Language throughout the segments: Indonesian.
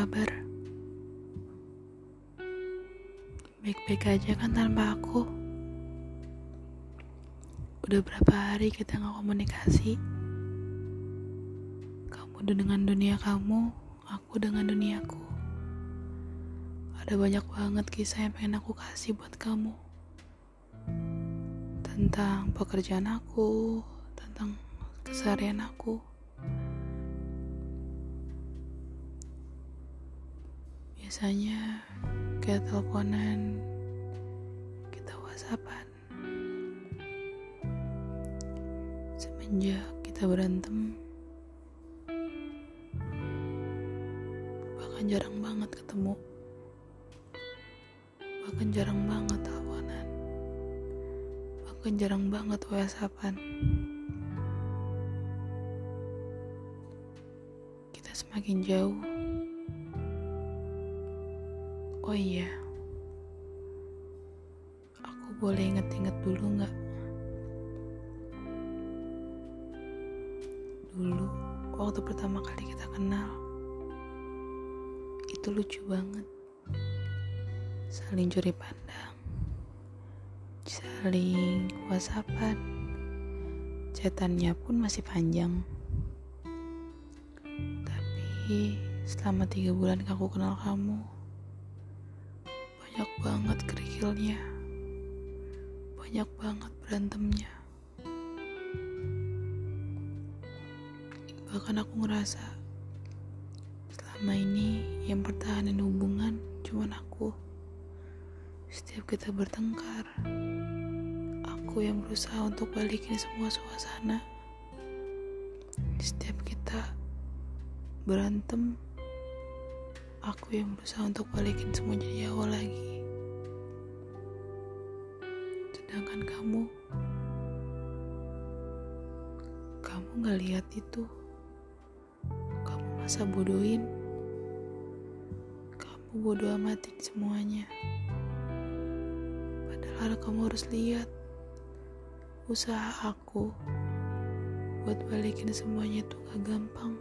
kabar? Baik-baik aja kan tanpa aku? Udah berapa hari kita nggak komunikasi? Kamu dengan dunia kamu, aku dengan duniaku. Ada banyak banget kisah yang pengen aku kasih buat kamu. Tentang pekerjaan aku, tentang keseharian aku. Biasanya kita teleponan kita whatsappan. Semenjak kita berantem bahkan jarang banget ketemu. Bahkan jarang banget teleponan. Bahkan jarang banget whatsappan. Kita semakin jauh Oh iya, aku boleh inget-inget dulu nggak? Dulu, waktu pertama kali kita kenal, itu lucu banget. Saling curi pandang, saling whatsappan, chatannya pun masih panjang. Tapi selama tiga bulan aku kenal kamu, banyak banget kerikilnya. Banyak banget berantemnya. Bahkan aku ngerasa selama ini yang pertahanan hubungan cuman aku. Setiap kita bertengkar aku yang berusaha untuk balikin semua suasana. Setiap kita berantem aku yang berusaha untuk balikin semua jadi awal lagi. Sedangkan kamu kamu gak lihat itu. Kamu masa bodohin. Kamu bodoh amatin semuanya. Padahal kamu harus lihat usaha aku buat balikin semuanya itu gak gampang.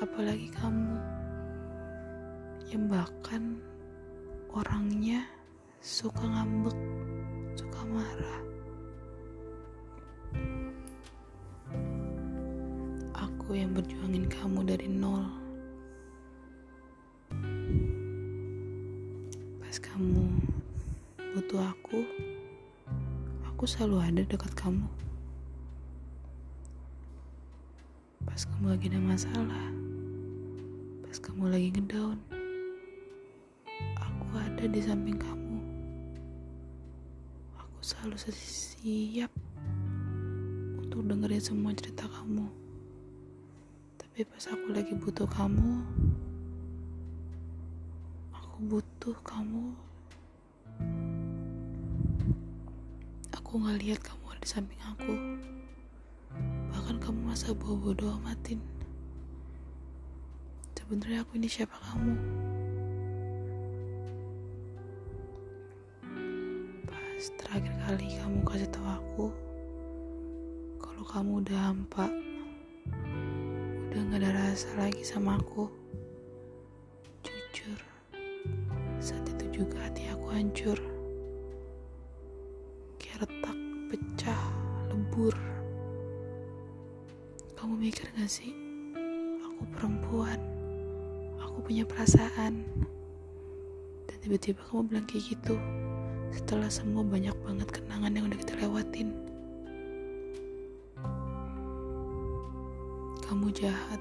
Apalagi kamu yang bahkan orangnya suka ngambek, suka marah. Aku yang berjuangin kamu dari nol. Pas kamu butuh aku, aku selalu ada dekat kamu. Pas kamu lagi ada masalah, pas kamu lagi ngedown, ada di samping kamu. Aku selalu siap untuk dengerin semua cerita kamu. Tapi pas aku lagi butuh kamu, aku butuh kamu. Aku gak lihat kamu ada di samping aku. Bahkan kamu masa bodoh-bodoh amatin. Sebenarnya aku ini siapa kamu? Terakhir kali kamu kasih tahu aku kalau kamu udah hampa udah gak ada rasa lagi sama aku jujur saat itu juga hati aku hancur. Kayak retak pecah lebur. Kamu mikir gak sih? Aku perempuan aku punya perasaan. Dan tiba-tiba kamu bilang kayak gitu setelah semua banyak banget kenangan yang udah kita lewatin. Kamu jahat.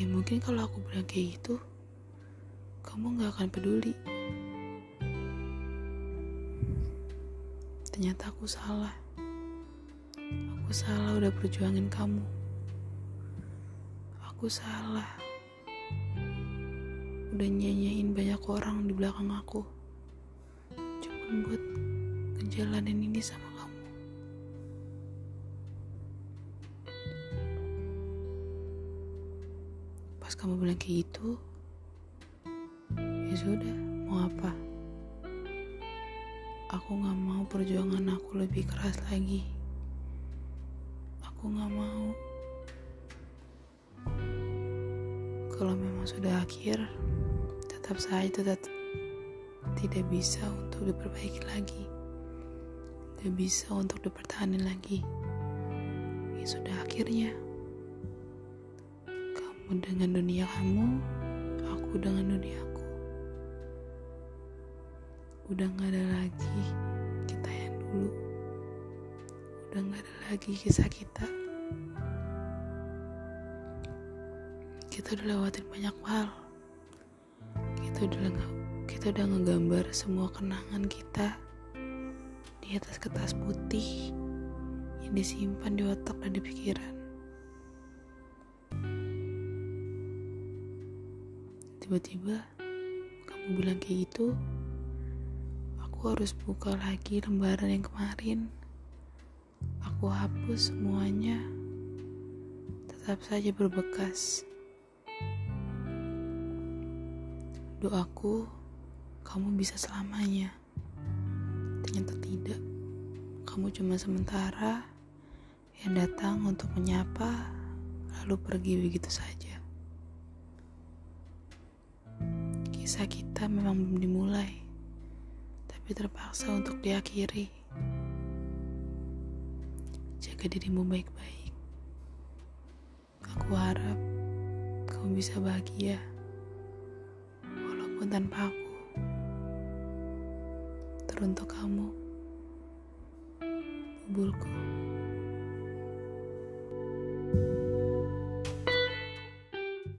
Ya mungkin kalau aku bilang kayak gitu, kamu gak akan peduli. Ternyata aku salah. Aku salah udah perjuangin kamu. Aku salah udah nyanyiin banyak orang di belakang aku. Cuma buat ngejalanin ini sama kamu. Pas kamu bilang kayak gitu ya sudah mau apa? Aku gak mau perjuangan aku lebih keras lagi. Aku gak mau. Kalau memang sudah akhir, tetap saja tetap tidak bisa untuk diperbaiki lagi. Tidak bisa untuk dipertahankan lagi. Ya sudah akhirnya. Kamu dengan dunia kamu, aku dengan dunia aku. Udah gak ada lagi kita yang dulu. Udah gak ada lagi kisah kita. kita udah lewatin banyak hal kita udah kita udah ngegambar semua kenangan kita di atas kertas putih yang disimpan di otak dan di pikiran. Tiba-tiba kamu bilang kayak gitu aku harus buka lagi lembaran yang kemarin. Aku hapus semuanya tetap saja berbekas Doaku, kamu bisa selamanya. Ternyata tidak. Kamu cuma sementara yang datang untuk menyapa, lalu pergi begitu saja. Kisah kita memang belum dimulai, tapi terpaksa untuk diakhiri. Jaga dirimu baik-baik. Aku harap kamu bisa bahagia pun tanpa aku. Teruntuk kamu, you